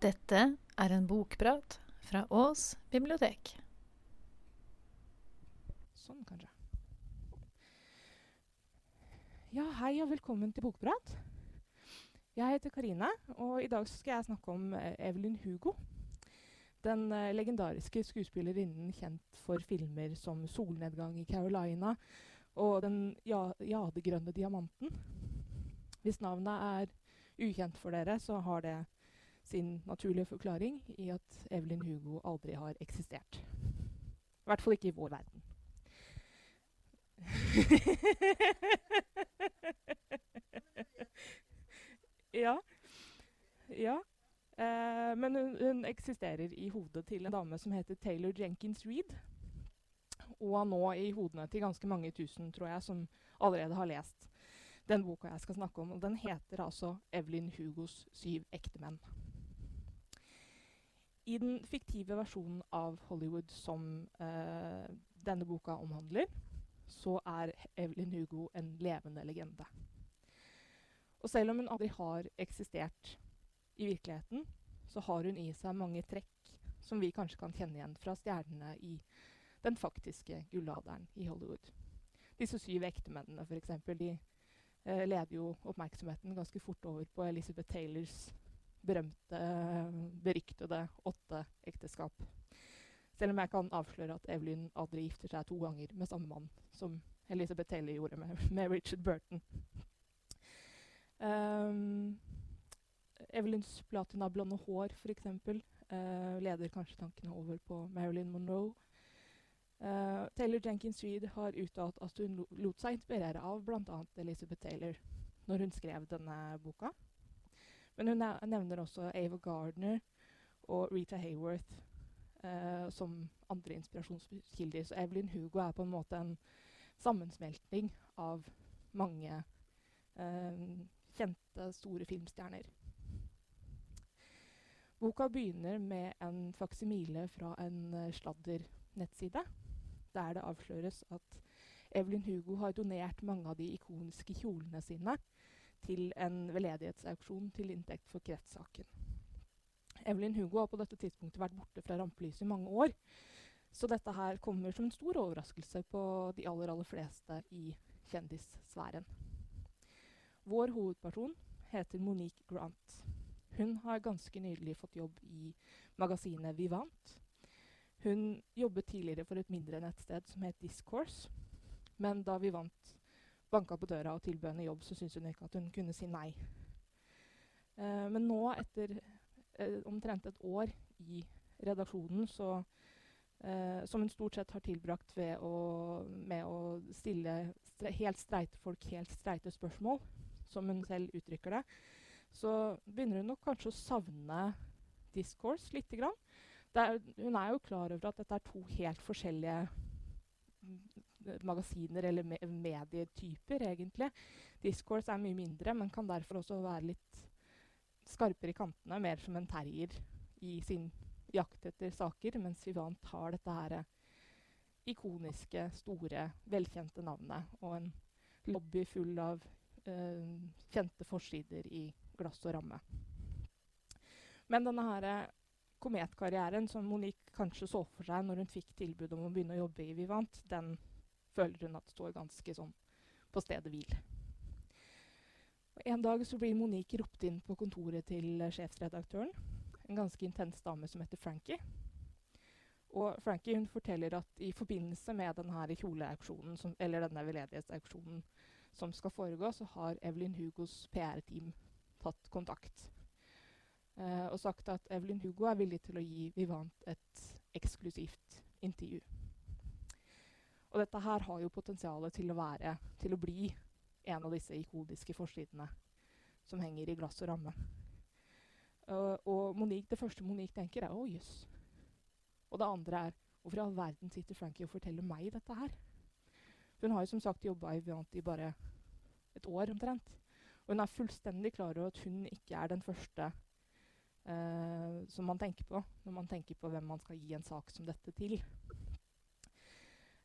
Dette er en bokprat fra Ås bibliotek. Sånn, kanskje. Ja, hei og velkommen til Bokprat. Jeg heter Karine, og i dag skal jeg snakke om eh, Evelyn Hugo. Den uh, legendariske skuespillerinnen kjent for filmer som 'Solnedgang i Carolina' og 'Den ja jadegrønne diamanten'. Hvis navnet er ukjent for dere, så har det sin naturlige forklaring i at Evelyn Hugo aldri har eksistert. I hvert fall ikke i vår verden. ja. Ja. Eh, men hun, hun, eksisterer i hodet til en dame som heter Taylor Jenkins Reed. Og nå i hodene til ganske mange tusen, tror jeg, som allerede har lest den boka jeg skal snakke om. Og den heter altså 'Evelyn Hugos syv ektemenn'. I den fiktive versjonen av Hollywood som eh, denne boka omhandler, så er Evelyn Hugo en levende legende. Og selv om hun aldri har eksistert i virkeligheten, så har hun i seg mange trekk som vi kanskje kan kjenne igjen fra stjernene i den faktiske gullalderen i Hollywood. Disse syv ektemennene, f.eks., de eh, leder jo oppmerksomheten ganske fort over på Elizabeth Taylors berømte, beryktede åtte ekteskap. Selv om jeg kan avsløre at Evelyn aldri gifter seg to ganger med samme mann, som Elizabeth Taylor gjorde med, med Richard Burton. Um, Evelyns platinablonde hår, f.eks., uh, leder kanskje tankene over på Marilyn Monroe. Uh, Taylor Jenkins Reed har uttalt at hun lot seg inspirere av bl.a. Elizabeth Taylor når hun skrev denne boka. Men hun nevner også Ava Gardner og Rita Hayworth uh, som andre inspirasjonskilder. Så Evelyn Hugo er på en måte en sammensmelting av mange uh, kjente, store filmstjerner. Boka begynner med en faksimile fra en uh, sladdernettside, der det avsløres at Evelyn Hugo har donert mange av de ikoniske kjolene sine til en veldedighetsauksjon til inntekt for kreftsaken. Evelyn Hugo har på dette tidspunktet vært borte fra rampelyset i mange år, så dette her kommer som en stor overraskelse på de aller, aller fleste i kjendissfæren. Vår hovedperson heter Monique Grant. Hun har ganske nylig fått jobb i magasinet Vivant. Hun jobbet tidligere for et mindre nettsted som het Discourse, men da Vivant banka på døra og tilbød henne jobb, så syntes hun ikke at hun kunne si nei. Eh, men nå, etter eh, omtrent et år i redaksjonen, så, eh, som hun stort sett har tilbrakt å, med å stille stre helt streite folk helt streite spørsmål, som hun selv uttrykker det, så begynner hun nok kanskje å savne discourse lite grann. Er, hun er jo klar over at dette er to helt forskjellige magasiner eller me medietyper, egentlig. Discourse er mye mindre, men kan derfor også være litt skarpere i kantene, mer som en terrier i sin jakt etter saker, mens Vivant har dette her ikoniske, store, velkjente navnet og en lobby full av uh, kjente forsider i glass og ramme. Men denne her kometkarrieren som Monique kanskje så for seg når hun fikk tilbud om å begynne å jobbe i Vivant, den føler hun at står ganske sånn på stedet hvil. Og en dag så blir Monique ropt inn på kontoret til sjefsredaktøren. En ganske intens dame som heter Frankie. Og Frankie hun forteller at i forbindelse med denne kjoleauksjonen, som, eller denne veldedighetsauksjonen som skal foregå, så har Evelyn Hugos PR-team tatt kontakt. Eh, og sagt at Evelyn Hugo er villig til å gi Vivant et eksklusivt intervju. Og dette her har jo potensial til å til å bli en av disse ikoniske forsidene som henger i glass og ramme. Uh, og Monique, det første Monique tenker, er 'Å, jøss'. Og det andre er 'Hvorfor i all verden sitter Frankie og forteller meg dette her?' Hun har jo som sagt jobba i Viant i bare et år omtrent. Og hun er fullstendig klar over at hun ikke er den første uh, som man tenker på når man tenker på hvem man skal gi en sak som dette til.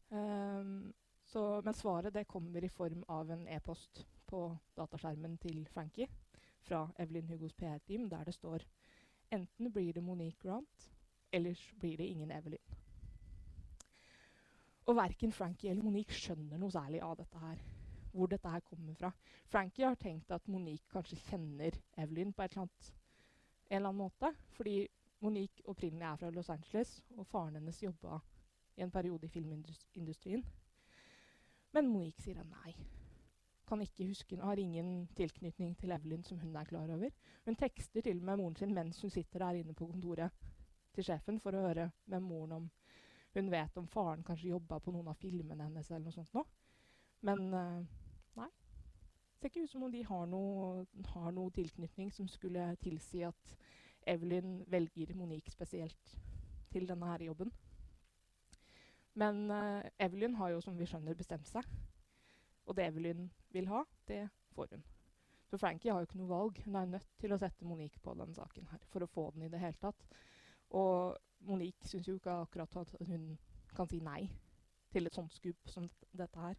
Um, så, men svaret det kommer i form av en e-post på dataskjermen til Frankie fra Evelyn Hugos PR-team, der det står enten blir det Monique Grant, ellers blir det ingen Evelyn. Og verken Frankie eller Monique skjønner noe særlig av dette her. Hvor dette her kommer fra. Frankie har tenkt at Monique kanskje kjenner Evelyn på eller annet, en eller annen måte. Fordi Monique opprinnelig er fra Los Angeles, og faren hennes jobba i en periode i filmindustrien. Men Monique sier at nei. Kan ikke huske, Har ingen tilknytning til Evelyn som hun er klar over. Hun tekster til og med moren sin mens hun sitter der inne på kontoret til sjefen for å høre med moren om hun vet om faren kanskje jobba på noen av filmene hennes. eller noe sånt nå. Men uh, nei. Det ser ikke ut som om de har noe, har noe, tilknytning som skulle tilsi at Evelyn velger Monique spesielt til denne her jobben. Men uh, Evelyn har jo, som vi skjønner, bestemt seg. Og det Evelyn vil ha, det får hun. Så Frankie har jo ikke noe valg. Hun er nødt til å sette Monique på denne saken her for å få den i det hele tatt. Og Monique syns jo ikke akkurat at hun kan si nei til et sånt skup som dette her.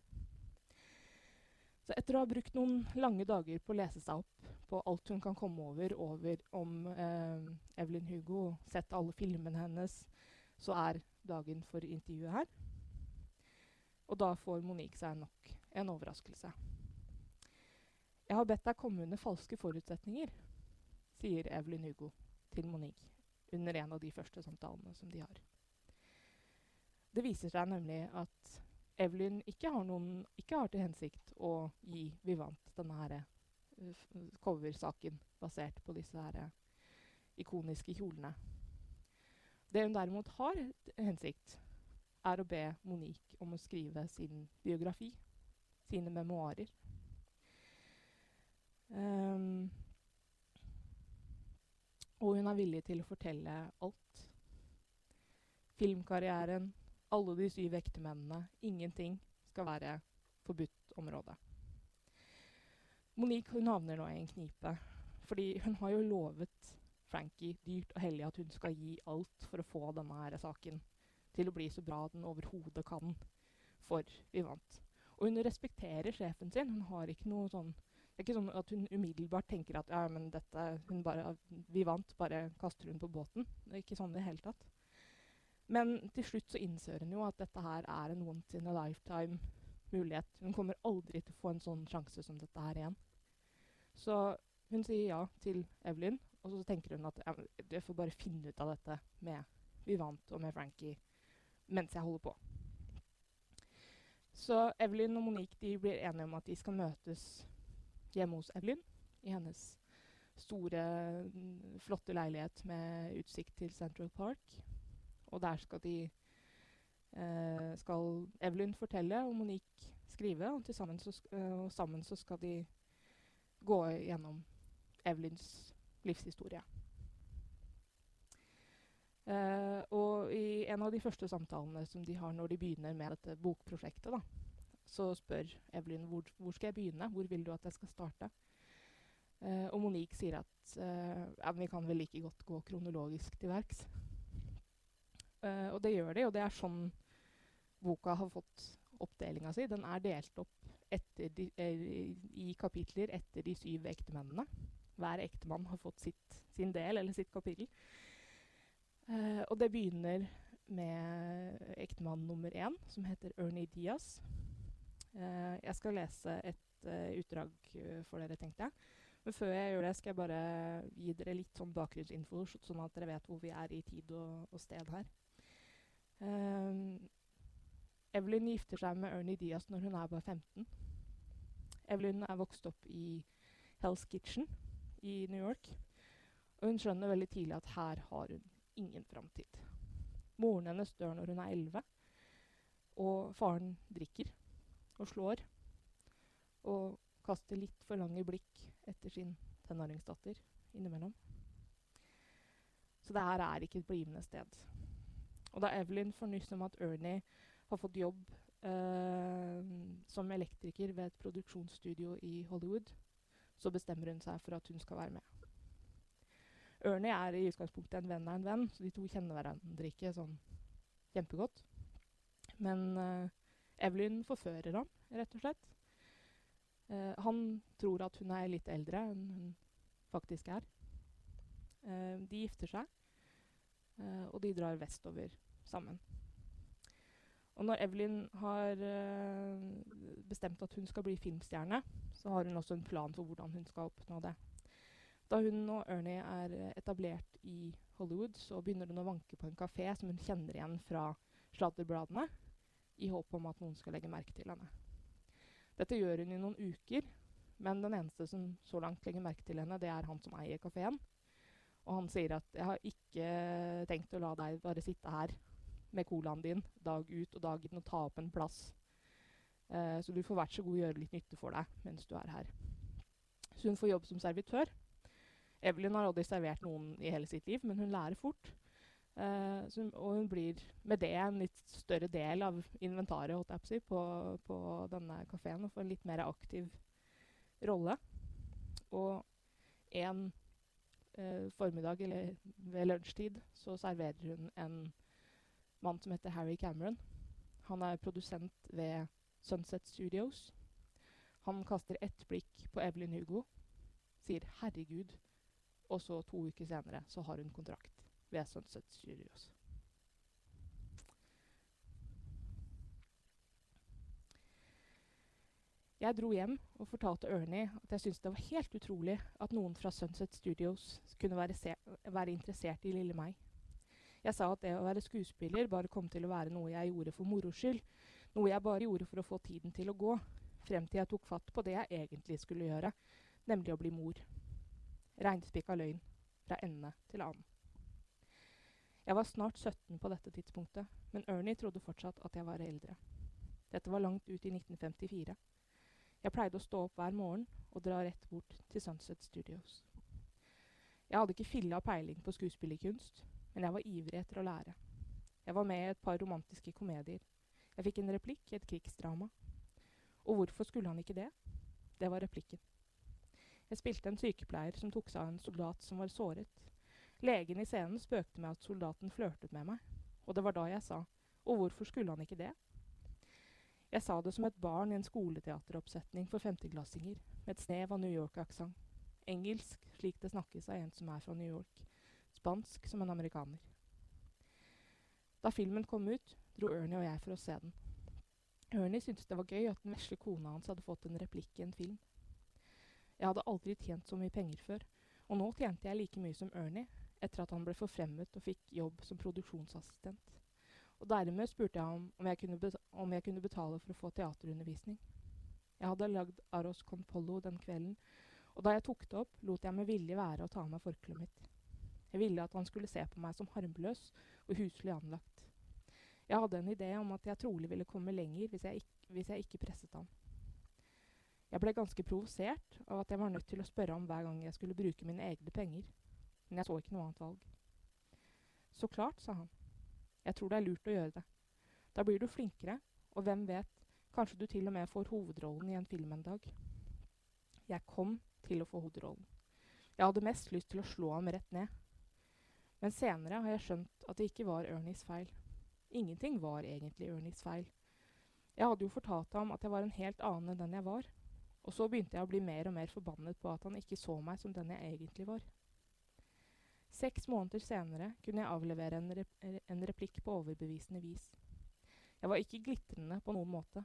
Så etter å ha brukt noen lange dager på å lese seg opp på alt hun kan komme over, over om eh, Evelyn Hugo, sett alle filmene hennes, så er dagen for intervjuet her. Og da får Monique seg nok en overraskelse. Jeg har bedt deg komme under falske forutsetninger, sier Evelyn Hugo til Monique under en av de første samtalene som de har. Det viser seg nemlig at Evelyn ikke har, noen, ikke har til hensikt å gi Vivant denne her, uh, coversaken basert på disse her, uh, ikoniske kjolene. Det hun derimot har hensikt, er å be Monique om å skrive sin biografi, sine memoarer. Um, og hun er villig til å fortelle alt. Filmkarrieren, alle de syv ektemennene. Ingenting skal være forbudt område. Monique hun havner nå i en knipe. Fordi hun har jo lovet Frankie dyrt og hellig at hun skal gi alt for å få denne her saken til å bli så bra den overhodet kan for Vivant. Og hun respekterer sjefen sin. Hun har ikke noe sånn det er ikke sånn at hun umiddelbart tenker at ja, men dette, bare, vi vant, bare kaster hun på båten. Det er ikke sånn i det hele tatt. Men til slutt så innser hun jo at dette her er en once in a lifetime mulighet. Hun kommer aldri til å få en sånn sjanse som dette her igjen. Så hun sier ja til Evelyn, og så tenker hun at ja, jeg får bare finne ut av dette med Vivant og med Frankie mens jeg holder på. Så Evelyn og Monique blir enige om at de skal møtes hjemme hos Evelyn i hennes store, flotte leilighet med utsikt til Central Park. Og der skal de eh, skal Evelyn fortelle og Monique skrive, og, sammen så, uh, og sammen så skal de gå gjennom Evelyns livshistorie. Uh, og i en av de første samtalene som de har når de begynner med dette bokprosjektet, da, så spør Evelyn hvor, hvor skal jeg begynne, hvor vil du at jeg skal starte? Uh, og Monique sier at uh, ja, vi kan vel like godt gå kronologisk til verks. Og det gjør de, og det er sånn boka har fått oppdelinga si. Den er delt opp de, i kapitler etter de syv ektemennene. Hver ektemann har fått sitt, sin del, eller sitt kapittel. og det begynner med ektemann nummer én, som heter Ernie Diaz. Uh, jeg skal lese et uh, utdrag uh, for dere, tenkte jeg. Men før jeg gjør det, skal jeg bare gi dere litt sånn bakgrunnsinfo, sånn at dere vet hvor vi er i tid og, og sted her. Evelyn gifter seg med Ernie Diaz når hun er bare 15. Evelyn er vokst opp i Hell's Kitchen i New York. Og hun skjønner veldig tidlig at her har hun ingen framtid. Moren hennes dør når hun er 11, og faren drikker og slår. Og kaster litt for lange blikk etter sin tenåringsdatter innimellom. Så det her er ikke et blivende sted. Og da Evelyn får nyss om at Ernie har fått jobb eh, som elektriker ved et produksjonsstudio i Hollywood, så bestemmer hun seg for at hun skal være med. Ernie er i utgangspunktet en venn av en venn, så de to kjenner hverandre ikke sånn kjempegodt. Men uh, Evelyn forfører ham, rett og slett. Uh, han tror at hun er litt eldre enn hun faktisk er. Uh, de gifter seg, og de drar vestover sammen. Og når Evelyn har eh, bestemt at hun skal bli filmstjerne, så har hun også en plan for hvordan hun skal oppnå det. Da hun og Ernie er etablert i Hollywood, så begynner hun å vanke på en kafé som hun kjenner igjen fra sladderbladene, i håp om at noen skal legge merke til henne. Dette gjør hun i noen uker, men den eneste som så langt legger merke til henne, det er han som eier kafeen. Og han sier at 'jeg har ikke tenkt å la deg bare sitte her med colaen din dag ut og dag inn og ta opp en plass. Eh, så du får vært så god å gjøre litt nytte for deg mens du er her. Så hun får jobb som servitør. Evelyn har aldri servert noen i hele sitt liv, men hun lærer fort. Uh, så, og hun blir med det en litt større del av inventaret si, på, på denne kafeen og får en litt mer aktiv rolle. Og en uh, formiddag eller ved lunsjtid så serverer hun en mann som heter Harry Cameron. Han er produsent ved Sunset Studios. Han kaster ett blikk på Evelyn Hugo, sier 'herregud', og så to uker senere så har hun kontrakt ved Sunset Studios. Jeg dro hjem og fortalte Ernie at jeg syntes det var helt utrolig at noen fra Sunset Studios kunne være, være, interessert i lille meg. Jeg sa at det å være skuespiller bare kom til å være noe jeg gjorde for moro skyld. Noe jeg bare gjorde for å få tiden til å gå, frem til jeg tok fatt på det jeg egentlig skulle gjøre, nemlig å bli mor. Reinspikka løgn fra ende til annen. Jeg var snart 17 på dette tidspunktet, men Ernie trodde fortsatt at jeg var eldre. Dette var langt ut i 1954. Jeg pleide å stå opp hver morgen og dra rett bort til Sunset Studios. Jeg hadde ikke filla peiling på skuespillerkunst, men jeg var ivrig etter å lære. Jeg var med i et par romantiske komedier. Jeg fikk en replikk i et krigsdrama. Og hvorfor skulle han ikke det? Det var replikken. Jeg spilte en sykepleier som tok seg av en soldat som var såret. Legen i scenen spøkte med at soldaten flørtet med meg, og det var da jeg sa og hvorfor skulle han ikke det? Jeg sa det som et barn i en skoleteateroppsetning for femteklassinger, med et snev av New York-aksent. Engelsk slik det snakkes av en som er fra New York. Spansk som en amerikaner. Da filmen kom ut, dro Ernie og jeg for å se den. Ernie syntes det var gøy at den vesle kona hans hadde fått en replikk i en film. Jeg hadde aldri tjent så mye penger før, og nå tjente jeg like mye som Ernie, etter at han ble forfremmet og fikk jobb som produksjonsassistent. Og dermed spurte jeg om, om, jeg om jeg kunne betale for å få teaterundervisning. Jeg hadde lagd Aros con Pollo den kvelden, og da jeg tok det opp, lot jeg med vilje være å ta av meg forkleet mitt. Jeg ville at han skulle se på meg som harmløs og huslig anlagt. Jeg hadde en idé om at jeg trolig ville komme lenger hvis jeg, ikke, hvis jeg ikke presset ham. Jeg ble ganske provosert av at jeg var nødt til å spørre ham hver gang jeg skulle bruke mine egne penger, men jeg så ikke noe annet valg. Så klart, sa han. Jeg tror det er lurt å gjøre det. Da blir du flinkere, og hvem vet, kanskje du til og med får hovedrollen i en film en dag. Jeg kom til å få hovedrollen. Jeg hadde mest lyst til å slå ham rett ned. Men senere har jeg skjønt at det ikke var Ernies feil. Ingenting var egentlig Ernies feil. Jeg hadde jo fortalt ham at jeg var en helt annen enn den jeg var. Og så begynte jeg å bli mer og mer forbannet på at han ikke så meg som den jeg egentlig var. Seks måneder senere kunne jeg avlevere en, rep en replikk på overbevisende vis. Jeg var ikke glitrende på noen måte,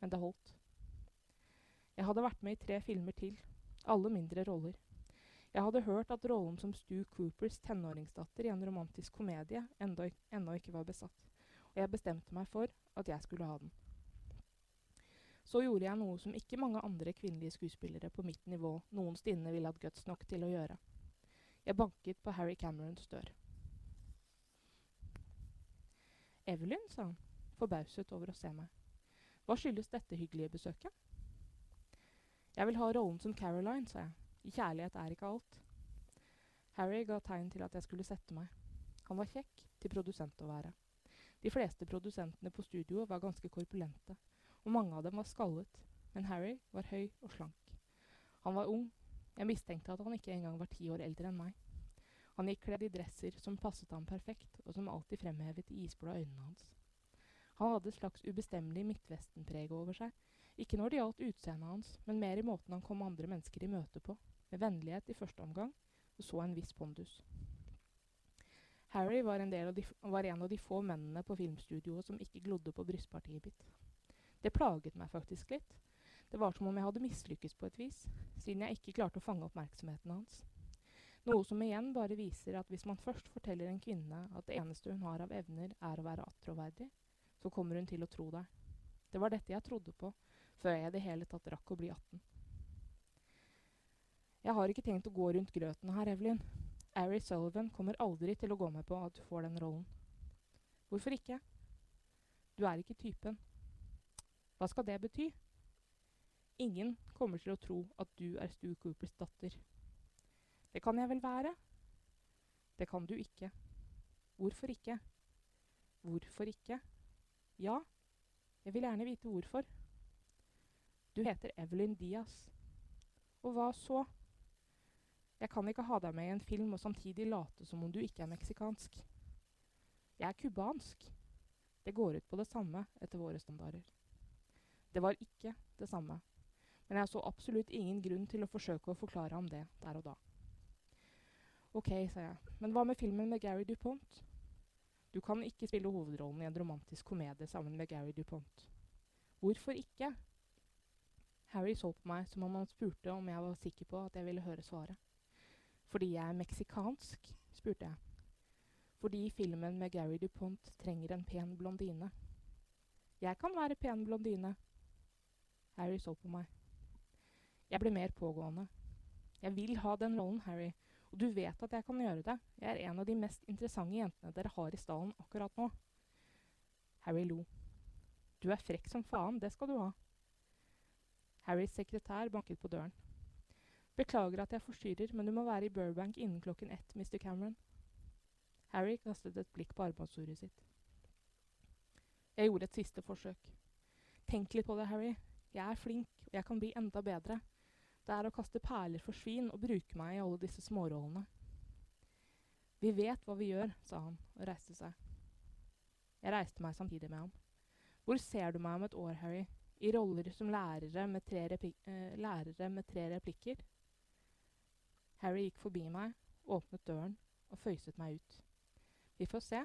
men det holdt. Jeg hadde vært med i tre filmer til, alle mindre roller. Jeg hadde hørt at rollen som Stu Coopers tenåringsdatter i en romantisk komedie ennå, ikke var besatt, og jeg bestemte meg for at jeg skulle ha den. Så gjorde jeg noe som ikke mange andre kvinnelige skuespillere på mitt nivå noensinne ville hatt guts nok til å gjøre. Jeg banket på Harry Camerons dør. Evelyn, sa han, forbauset over å se meg. Hva skyldes dette hyggelige besøket? Jeg vil ha rollen som Caroline, sa jeg. Kjærlighet er ikke alt. Harry ga tegn til at jeg skulle sette meg. Han var kjekk til produsent å være. De fleste produsentene på studioet var ganske korpulente, og mange av dem var skallet, men Harry var høy og slank. Han var ung, jeg mistenkte at han ikke engang var ti år eldre enn meg. Han gikk kledd i dresser som passet ham perfekt, og som alltid fremhevet de isblå øynene hans. Han hadde et slags ubestemmelig midtvestenpreg over seg, ikke når det gjaldt utseendet hans, men mer i måten han kom andre mennesker i møte på, med vennlighet i første omgang, og så en viss pondus. Harry var en, de, var en, av de få mennene på filmstudioet som ikke glodde på brystpartiet mitt. Det plaget meg faktisk litt. Det var som om jeg hadde mislykkes på et vis, siden jeg ikke klarte å fange oppmerksomheten hans. Noe som igjen bare viser at hvis man først forteller en kvinne at det eneste hun har av evner, er å være attråverdig, så kommer hun til å tro deg. Det var dette jeg trodde på, før jeg i det hele tatt rakk å bli 18. Jeg har ikke tenkt å gå rundt grøten her, Evelyn, Ari Sullivan kommer aldri til å gå med på at du får den rollen. Hvorfor ikke? Du er ikke typen. Hva skal det bety? Ingen kommer til å tro at du er Stu Coopers datter. Det kan jeg vel være? Det kan du ikke. Hvorfor ikke? Hvorfor ikke? Ja, jeg vil gjerne vite hvorfor. Du heter Evelyn Diaz. Og hva så? Jeg kan ikke ha deg med i en film og samtidig late som om du ikke er meksikansk. Jeg er cubansk. Det går ut på det samme etter våre standarder. Det var ikke det samme, men jeg så absolutt ingen grunn til å forsøke å forklare ham det der og da. Ok, sa jeg, men hva med filmen med Gary DuPont? Du kan ikke spille hovedrollen i en romantisk komedie sammen med Gary DuPont. Hvorfor ikke? Harry så på meg som om han spurte om jeg var sikker på at jeg ville høre svaret. Fordi jeg er meksikansk? spurte jeg. Fordi filmen med Gary DuPont trenger en pen blondine. Jeg kan være pen blondine. Harry så på meg. Jeg ble mer pågående. Jeg vil ha den rollen, Harry, og du vet at jeg kan gjøre det. Jeg er en av de mest interessante jentene dere har i stallen akkurat nå. Harry lo. Du er frekk som faen, det skal du ha. Harrys sekretær banket på døren. Beklager at jeg forstyrrer, men du må være i Burbank innen klokken ett, Mr. Cameron. Harry kastet et blikk på arbeidsordet sitt. Jeg gjorde et siste forsøk. Tenk litt på det, Harry. Jeg er flink, og jeg kan bli enda bedre. Det er å kaste perler for svin og bruke meg i alle disse smårollene. Vi vet hva vi gjør, sa han og reiste seg. Jeg reiste meg samtidig med ham. Hvor ser du meg om et år, Harry? I roller som lærere med tre, eh, lærere med tre replikker? Harry gikk forbi meg, åpnet døren og føyset meg ut. Vi får se,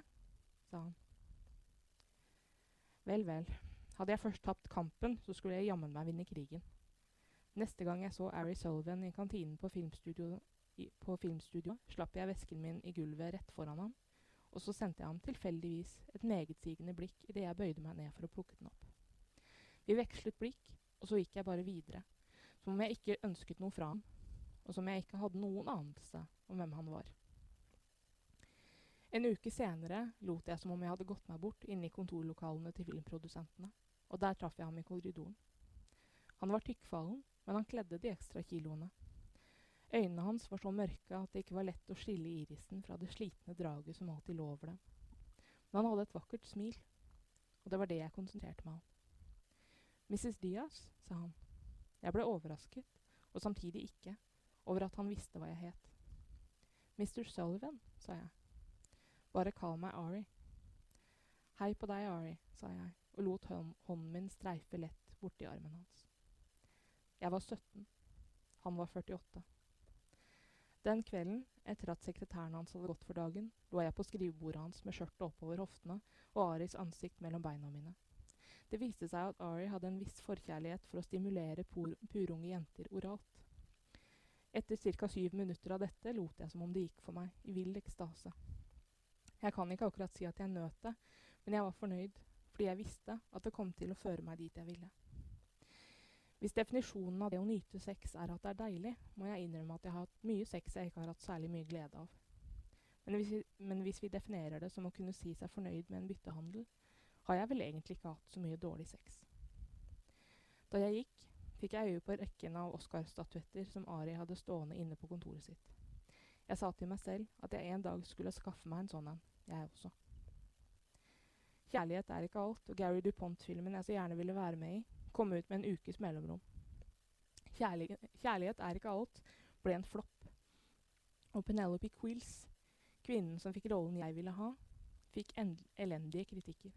sa han. Vel, vel. Hadde jeg først tapt kampen, så skulle jeg jammen meg vinne krigen. Neste gang jeg så Ari Sullivan i kantinen på filmstudioet, filmstudio, slapp jeg vesken min i gulvet rett foran ham, og så sendte jeg ham tilfeldigvis et megetsigende blikk idet jeg bøyde meg ned for å plukke den opp. Vi vekslet blikk, og så gikk jeg bare videre, som om jeg ikke ønsket noe fra ham, og som jeg ikke hadde noen anelse om hvem han var. En uke senere lot jeg som om jeg hadde gått meg bort inne i kontorlokalene til filmprodusentene, og der traff jeg ham i korridoren. Han var tykkfallen, men han kledde de ekstra kiloene. Øynene hans var så mørke at det ikke var lett å skille irisen fra det slitne draget som alltid lå over dem. Men han hadde et vakkert smil, og det var det jeg konsentrerte meg om. Mrs. Diaz, sa han. Jeg ble overrasket, og samtidig ikke, over at han visste hva jeg het. Mr. Sullivan, sa jeg. Bare kall meg Ari. Hei på deg, Ari, sa jeg og lot hånden min streife lett borti armen hans. Jeg var 17. Han var 48. Den kvelden, etter at sekretæren hans hadde gått for dagen, lå jeg på skrivebordet hans med skjørtet oppover hoftene og Aris ansikt mellom beina mine. Det viste seg at Ari hadde en viss forkjærlighet for å stimulere purunge jenter oralt. Etter ca. syv minutter av dette lot jeg som om det gikk for meg, i vill ekstase. Jeg kan ikke akkurat si at jeg nøt det, men jeg var fornøyd, fordi jeg visste at det kom til å føre meg dit jeg ville. Hvis definisjonen av det å nyte sex er at det er deilig, må jeg innrømme at jeg har hatt mye sex jeg ikke har hatt særlig mye glede av. Men hvis, vi, men hvis vi definerer det som å kunne si seg fornøyd med en byttehandel, har jeg vel egentlig ikke hatt så mye dårlig sex. Da jeg gikk, fikk jeg øye på rekken av Oscar-statuetter som Ari hadde stående inne på kontoret sitt. Jeg sa til meg selv at jeg en dag skulle skaffe meg en sånn en, jeg også. Kjærlighet er ikke alt, og Gary DuPont-filmen jeg så gjerne ville være med i, kom ut med en ukes mellomrom. Kjærlighet, kjærlighet er ikke alt ble en flopp. Og Penelope Quills, kvinnen som fikk rollen jeg ville ha, fikk elendige kritikker.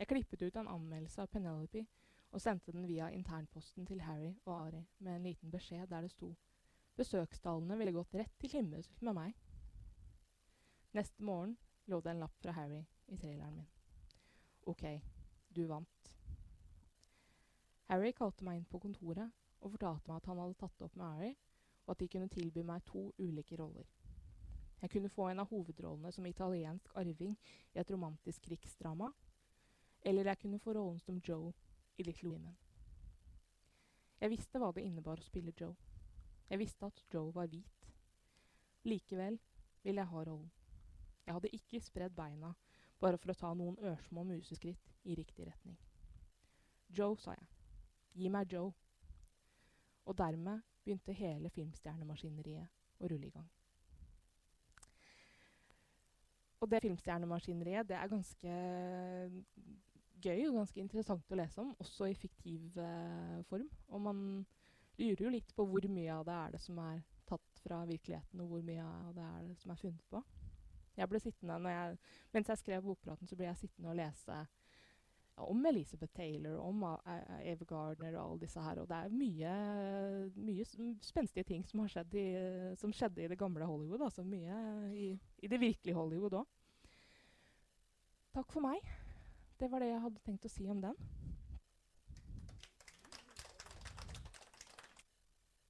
Jeg klippet ut en anmeldelse av Penelope og sendte den via internposten til Harry og Ari med en liten beskjed der det sto Besøkstallene ville gått rett til himmels med meg. Neste morgen lå det en lapp fra Harry i traileren min. OK, du vant. Harry kalte meg inn på kontoret og fortalte meg at han hadde tatt det opp med Ari, og at de kunne tilby meg to ulike roller. Jeg kunne få en av hovedrollene som italiensk arving i et romantisk krigsdrama, eller jeg kunne få rollen som Joe i Little Women. Jeg visste hva det innebar å spille Joe. Jeg visste at Joe var hvit. Likevel ville jeg ha rollen. Jeg hadde ikke spredd beina bare for å ta noen ørsmå museskritt i riktig retning. Joe, sa jeg. Gi meg Joe. Og dermed begynte hele filmstjernemaskineriet å rulle i gang. Og det filmstjernemaskineriet det er ganske gøy og ganske interessant å lese om, også i fiktiv eh, form. Og man lurer jo litt på hvor mye av det er det som er tatt fra virkeligheten, og hvor mye av det er det som er funnet på. Jeg ble sittende, jeg, Mens jeg skrev bokpraten, så ble jeg sittende og lese om Elizabeth Taylor, om Eve Gardner og alle disse her. Og det er mye, mye spenstige ting som, har skjedd i, som skjedde i det gamle Hollywood. Altså mye i, i det virkelige Hollywood òg. Takk for meg. Det var det jeg hadde tenkt å si om den.